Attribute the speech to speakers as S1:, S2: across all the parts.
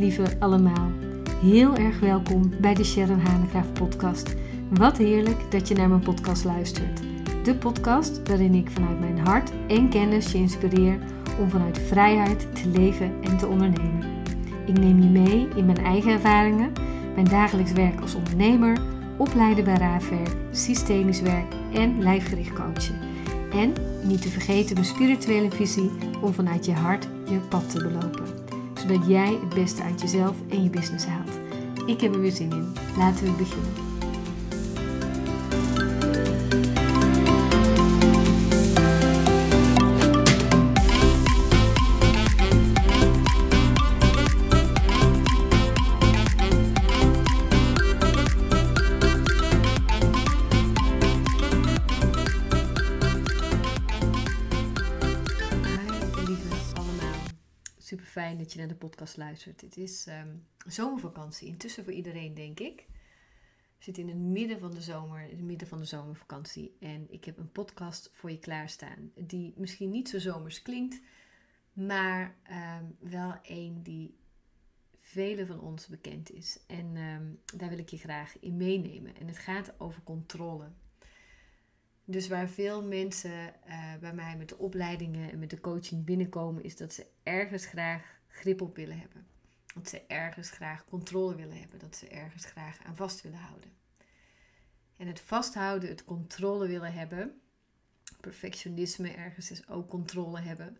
S1: lieve allemaal. Heel erg welkom bij de Sharon Hanegraaf podcast. Wat heerlijk dat je naar mijn podcast luistert. De podcast waarin ik vanuit mijn hart en kennis je inspireer om vanuit vrijheid te leven en te ondernemen. Ik neem je mee in mijn eigen ervaringen, mijn dagelijks werk als ondernemer, opleiden bij raafwerk, systemisch werk en lijfgericht coachen. En niet te vergeten mijn spirituele visie om vanuit je hart je pad te belopen. Zodat jij het beste uit jezelf en je business haalt. Ik heb er weer zin in. Laten we beginnen. Dat je naar de podcast luistert. Het is ehm, zomervakantie, intussen voor iedereen denk ik. We zitten in het midden van de zomer, in het midden van de zomervakantie. En ik heb een podcast voor je klaarstaan. Die misschien niet zo zomers klinkt, maar ehm, wel een die velen van ons bekend is. En ehm, daar wil ik je graag in meenemen. En het gaat over controle. Dus waar veel mensen eh, bij mij met de opleidingen en met de coaching binnenkomen, is dat ze ergens graag grip op willen hebben. Dat ze ergens graag controle willen hebben. Dat ze ergens graag aan vast willen houden. En het vasthouden, het controle willen hebben, perfectionisme ergens is ook controle hebben,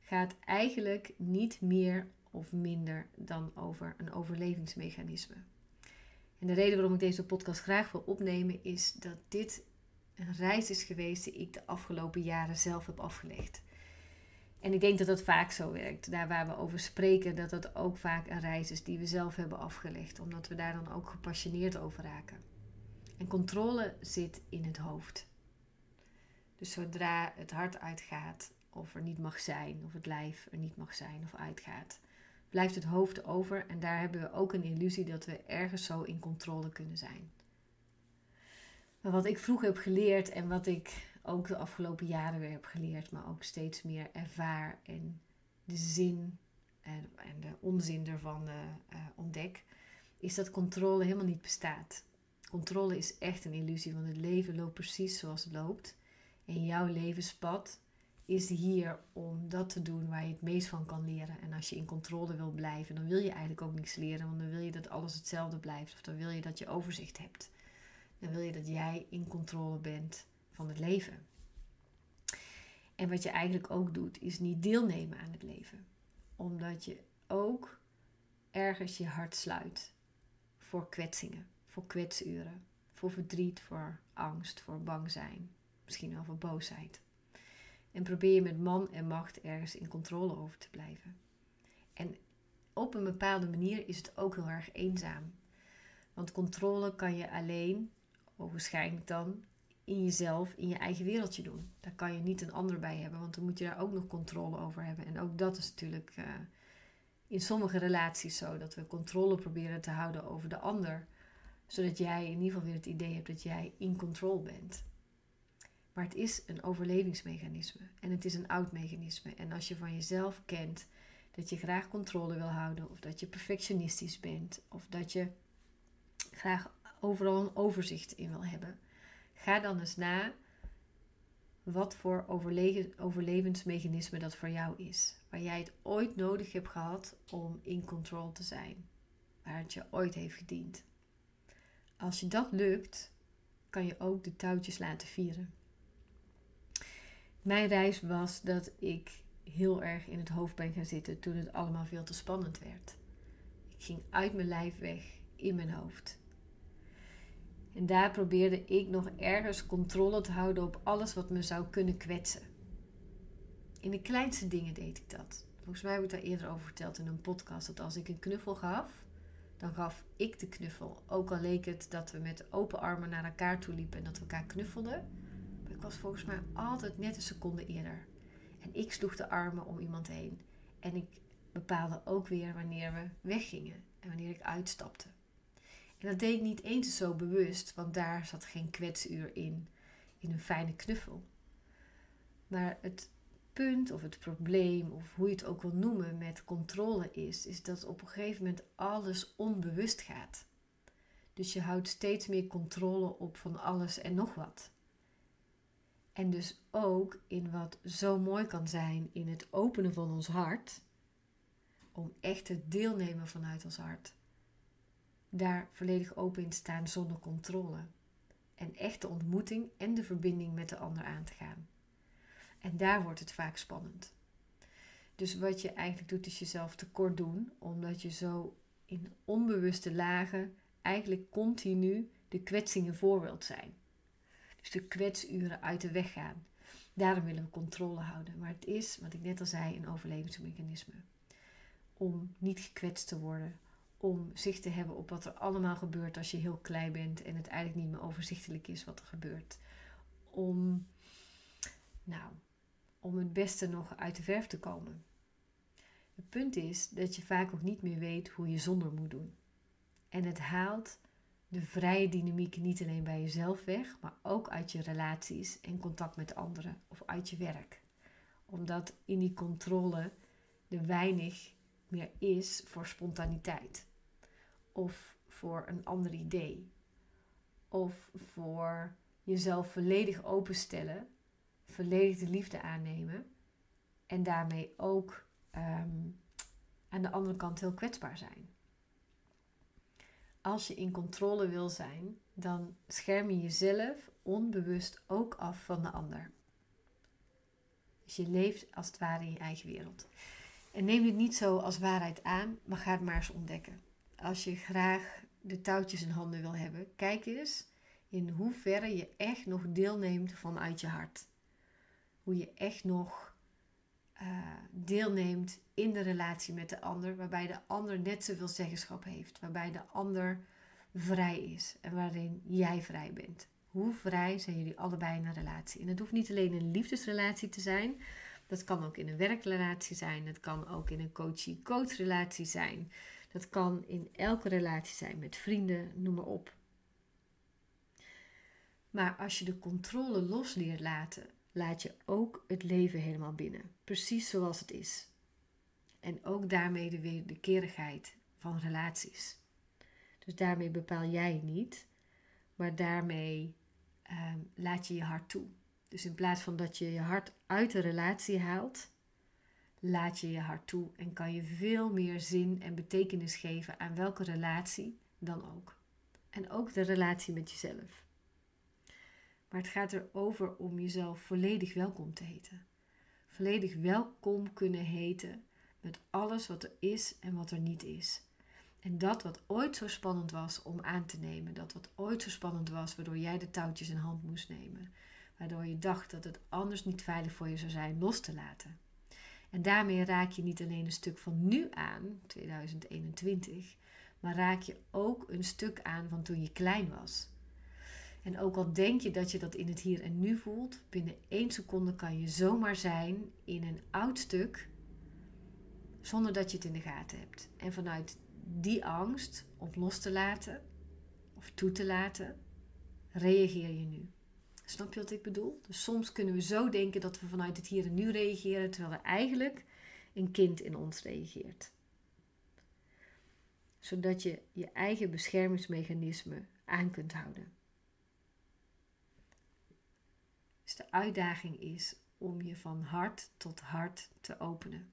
S1: gaat eigenlijk niet meer of minder dan over een overlevingsmechanisme. En de reden waarom ik deze podcast graag wil opnemen is dat dit een reis is geweest die ik de afgelopen jaren zelf heb afgelegd. En ik denk dat dat vaak zo werkt. Daar waar we over spreken, dat dat ook vaak een reis is die we zelf hebben afgelegd. Omdat we daar dan ook gepassioneerd over raken. En controle zit in het hoofd. Dus zodra het hart uitgaat, of er niet mag zijn, of het lijf er niet mag zijn of uitgaat, blijft het hoofd over. En daar hebben we ook een illusie dat we ergens zo in controle kunnen zijn. Maar wat ik vroeger heb geleerd en wat ik ook de afgelopen jaren weer heb geleerd, maar ook steeds meer ervaar en de zin en, de onzin ervan uh, ontdek, is dat controle helemaal niet bestaat. Controle is echt een illusie, want het leven loopt precies zoals het loopt. En jouw levenspad is hier om dat te doen waar je het meest van kan leren. En als je in controle wil blijven, dan wil je eigenlijk ook niks leren, want dan wil je dat alles hetzelfde blijft of dan wil je dat je overzicht hebt dan wil je dat jij in controle bent van het leven. En wat je eigenlijk ook doet, is niet deelnemen aan het leven. Omdat je ook ergens je hart sluit voor kwetsingen, voor kwetsuren, voor verdriet, voor angst, voor bang zijn, misschien wel voor boosheid. En probeer je met man en macht ergens in controle over te blijven. En op een bepaalde manier is het ook heel erg eenzaam. Want controle kan je alleen waarschijnlijk dan in jezelf, in je eigen wereldje doen. Daar kan je niet een ander bij hebben, want dan moet je daar ook nog controle over hebben. En ook dat is natuurlijk uh, in sommige relaties zo, dat we controle proberen te houden over de ander, zodat jij in ieder geval weer het idee hebt dat jij in control bent. Maar het is een overlevingsmechanisme en het is een oud mechanisme. En als je van jezelf kent dat je graag controle wil houden, of dat je perfectionistisch bent, of dat je graag overal een overzicht in wil hebben. Ga dan eens na wat voor overle overlevensmechanisme dat voor jou is. Waar jij het ooit nodig hebt gehad om in control te zijn. Waar het je ooit heeft gediend. Als je dat lukt, kan je ook de touwtjes laten vieren. Mijn reis was dat ik heel erg in het hoofd ben gaan zitten toen het allemaal veel te spannend werd. Ik ging uit mijn lijf weg in mijn hoofd. En daar probeerde ik nog ergens controle te houden op alles wat me zou kunnen kwetsen. In de kleinste dingen deed ik dat. Volgens mij heb ik daar eerder over verteld in een podcast. Dat als ik een knuffel gaf, dan gaf ik de knuffel. Ook al leek het dat we met open armen naar elkaar toe liepen en dat we elkaar knuffelden. Maar ik was volgens mij altijd net een seconde eerder. En ik sloeg de armen om iemand heen. En ik bepaalde ook weer wanneer we weggingen en wanneer ik uitstapte. En dat deed ik niet eens zo bewust, want daar zat geen kwetsuur in, in een fijne knuffel. Maar het punt of het probleem, of hoe je het ook wil noemen, met controle is, is dat op een gegeven moment alles onbewust gaat. Dus je houdt steeds meer controle op van alles en nog wat. En dus ook in wat zo mooi kan zijn in het openen van ons hart, om echt te deelnemen vanuit ons hart. Daar volledig open in staan zonder controle. En echt de ontmoeting en de verbinding met de ander aan te gaan. En daar wordt het vaak spannend. Dus wat je eigenlijk doet, is jezelf tekort doen, omdat je zo in onbewuste lagen eigenlijk continu de kwetsingen voor wilt zijn. Dus de kwetsuren uit de weg gaan. Daarom willen we controle houden. Maar het is, wat ik net al zei, een overlevingsmechanisme. Om niet gekwetst te worden. Om zicht te hebben op wat er allemaal gebeurt als je heel klein bent en het eigenlijk niet meer overzichtelijk is wat er gebeurt. Om, nou, om het beste nog uit de verf te komen. Het punt is dat je vaak ook niet meer weet hoe je zonder moet doen. En het haalt de vrije dynamiek niet alleen bij jezelf weg, maar ook uit je relaties en contact met anderen of uit je werk. Omdat in die controle er weinig meer is voor spontaniteit of voor een ander idee of voor jezelf volledig openstellen, volledig de liefde aannemen en daarmee ook ehm, aan de andere kant heel kwetsbaar zijn als je in controle wil zijn, dan scherm je jezelf onbewust ook af van de ander. Dus je leeft als het ware in je eigen wereld. En neem dit niet zo als waarheid aan, maar ga het maar eens ontdekken. Als je graag de touwtjes in handen wil hebben, kijk eens in hoeverre je echt nog deelneemt vanuit je hart. Hoe je echt nog uh, deelneemt in de relatie met de ander, waarbij de ander net zoveel zeggenschap heeft, waarbij de ander vrij is en waarin jij vrij bent. Hoe vrij zijn jullie allebei in een relatie? En het hoeft niet alleen een liefdesrelatie te zijn, dat kan ook in een werkrelatie zijn, dat kan ook in een coachie-coach relatie zijn, dat kan in elke relatie zijn met vrienden, noem maar op. Maar als je de controle los leert laten laat je ook het leven helemaal binnen. Precies zoals het is. En ook daarmee de wederkerigheid van relaties. Dus daarmee bepaal jij niet, maar daarmee ehm, laat je je hart toe. Dus in plaats van dat je je hart uit de relatie haalt, laat je je hart toe en kan je veel meer zin en betekenis geven aan welke relatie dan ook. En ook de relatie met jezelf. Maar het gaat erover om jezelf volledig welkom te heten. Volledig welkom kunnen heten met alles wat er is en wat er niet is. En dat wat ooit zo spannend was om aan te nemen, dat wat ooit zo spannend was, waardoor jij de touwtjes in hand moest nemen, waardoor je dacht dat het anders niet veilig voor je zou zijn, los te laten. En daarmee raak je niet alleen een stuk van nu aan, 2021, maar raak je ook een stuk aan van toen je klein was. En ook al denk je dat je dat in het hier en nu voelt, binnen één seconde kan je zomaar zijn in een oud stuk zonder dat je het in de gaten hebt. En vanuit die angst om los te laten of toe te laten, reageer je nu. Snap je wat ik bedoel? Dus soms kunnen we zo denken dat we vanuit het hier en nu reageren, terwijl er eigenlijk een kind in ons reageert. Zodat je je eigen beschermingsmechanisme aan kunt houden. Dus de uitdaging is om je van hart tot hart te openen.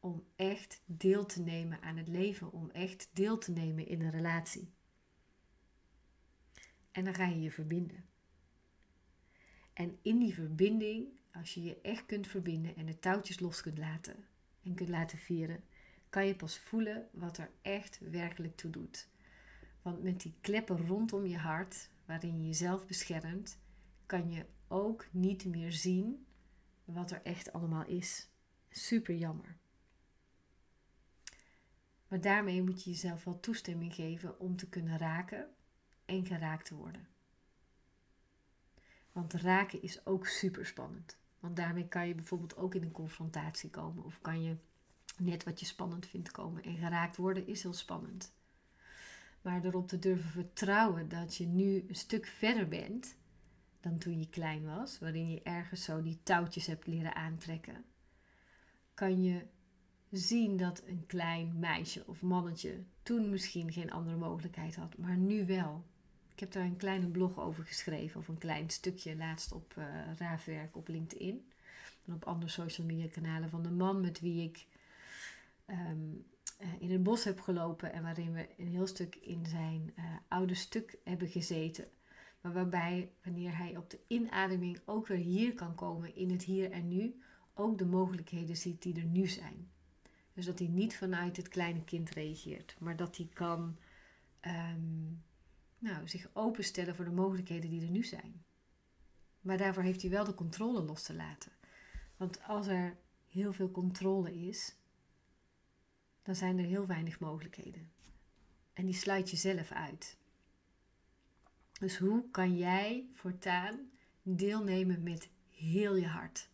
S1: Om echt deel te nemen aan het leven, om echt deel te nemen in een relatie. En dan ga je je verbinden. En in die verbinding, als je je echt kunt verbinden en de touwtjes los kunt laten en kunt laten vieren, kan je pas voelen wat er echt werkelijk toe doet. Want met die kleppen rondom je hart, waarin je jezelf beschermt, kan je ook niet meer zien wat er echt allemaal is. Super jammer. Maar daarmee moet je jezelf wel toestemming geven om te kunnen raken en geraakt te worden. Want raken is ook super spannend. Want daarmee kan je bijvoorbeeld ook in een confrontatie komen. Of kan je net wat je spannend vindt komen. En geraakt worden is heel spannend. Maar erop te durven vertrouwen dat je nu een stuk verder bent dan toen je klein was, waarin je ergens zo die touwtjes hebt leren aantrekken. kan je zien dat een klein meisje of mannetje toen misschien geen andere mogelijkheid had, maar nu wel. Ik heb daar een kleine blog over geschreven, of een klein stukje laatst op uh, Raafwerk op LinkedIn. En op andere social media kanalen van de man met wie ik ehm, eh, in het bos heb gelopen. En waarin we een heel stuk in zijn uh, oude stuk hebben gezeten. Maar waarbij, wanneer hij op de inademing ook weer hier kan komen in het hier en nu, ook de mogelijkheden ziet die er nu zijn. Dus dat hij niet vanuit het kleine kind reageert, maar dat hij kan ehm, nou, zich openstellen voor de mogelijkheden die er nu zijn. Maar daarvoor heeft hij wel de controle los te laten. Want als er heel veel controle is, dan zijn er heel weinig mogelijkheden. En die sluit je zelf uit. Dus hoe kan jij voortaan deelnemen met heel je hart?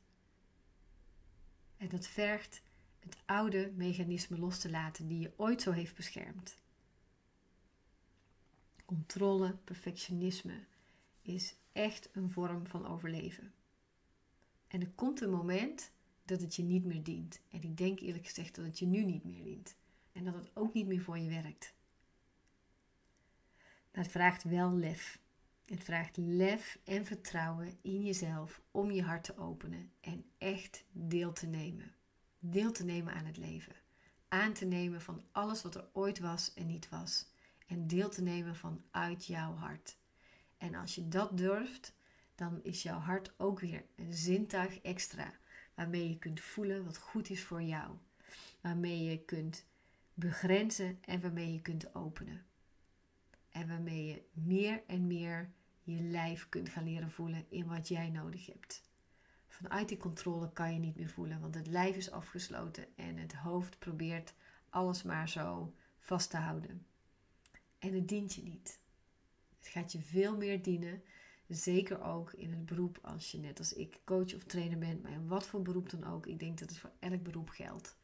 S1: En dat vergt het oude mechanisme los te laten die je ooit zo heeft beschermd. Controle, perfectionisme is echt een vorm van overleven. En er komt een moment dat het je niet meer dient. En ik denk eerlijk gezegd dat het je nu niet meer dient. En dat het ook niet meer voor je werkt. Maar het vraagt wel lef. Het vraagt lef en vertrouwen in jezelf om je hart te openen en echt deel te nemen. Deel te nemen aan het leven. Aan te nemen van alles wat er ooit was en niet was. En deel te nemen vanuit jouw hart. En als je dat durft, dan is jouw hart ook weer een zintuig extra. Waarmee je kunt voelen wat goed is voor jou. Waarmee je kunt begrenzen en waarmee je kunt openen. En waarmee je meer en meer je lijf kunt gaan leren voelen in wat jij nodig hebt. Vanuit die controle kan je niet meer voelen, want het lijf is afgesloten en het hoofd probeert alles maar zo vast te houden. En het dient je niet. Het gaat je veel meer dienen, zeker ook in het beroep als je net als ik coach of trainer bent, maar in wat voor beroep dan ook. Ik denk dat het voor elk beroep geldt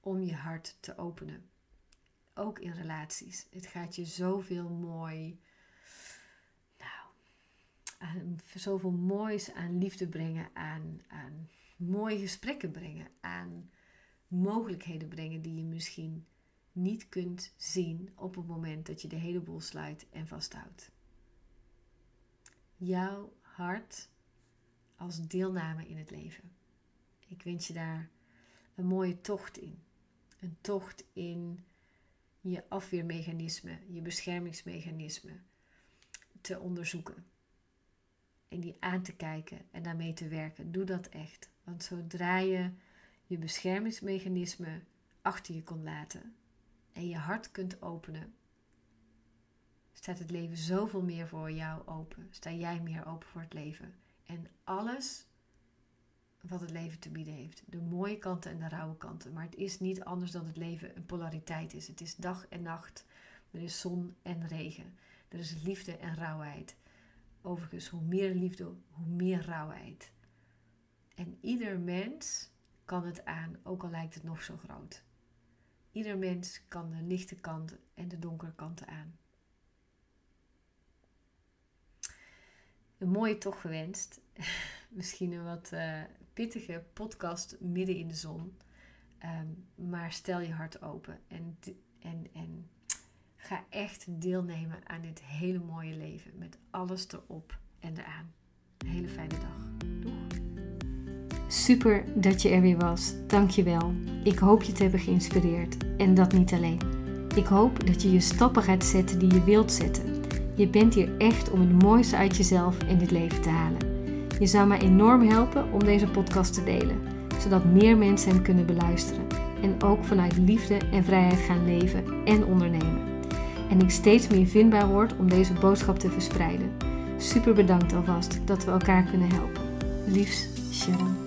S1: om je hart te openen. Ook in relaties. Het gaat je zoveel mooi aan, zoveel moois aan liefde brengen, aan, aan mooie gesprekken brengen, aan mogelijkheden brengen die je misschien niet kunt zien op het moment dat je de hele boel sluit en vasthoudt. Jouw hart als deelname in het leven. Ik wens je daar een mooie tocht in. Een tocht in je afweermechanisme, je beschermingsmechanisme te onderzoeken en die aan te kijken en daarmee te werken. Doe dat echt. Want zodra je je beschermingsmechanisme achter je kon laten en je hart kunt openen, staat het leven zoveel meer voor jou open. Sta jij meer open voor het leven. En alles wat het leven te bieden heeft. De mooie kanten en de rauwe kanten. Maar het is niet anders dan het leven een polariteit is. Het is dag en nacht. Er is zon en regen. Er is liefde en rauwheid. Overigens, hoe meer liefde, hoe meer rauwheid. En ieder mens kan het aan, ook al lijkt het nog zo groot. Ieder mens kan de lichte kanten en de donkere kanten aan. Een mooie toch gewenst. Misschien een wat uh, pittige podcast midden in de zon. Um, maar stel je hart open en, en, en Ga echt deelnemen aan dit hele mooie leven met alles erop en eraan. Een hele fijne dag. Super dat je er weer was. Dankjewel. Ik hoop je te hebben geïnspireerd. En dat niet alleen. Ik hoop dat je je stappen gaat zetten die je wilt zetten. Je bent hier echt om het mooiste uit jezelf en dit leven te halen. Je zou mij enorm helpen om deze podcast te delen, zodat meer mensen hem kunnen beluisteren en ook vanuit liefde en vrijheid gaan leven en ondernemen en ik steeds meer vindbaar word om deze boodschap te verspreiden. Super bedankt alvast dat we elkaar kunnen helpen. Liefs, Sharon.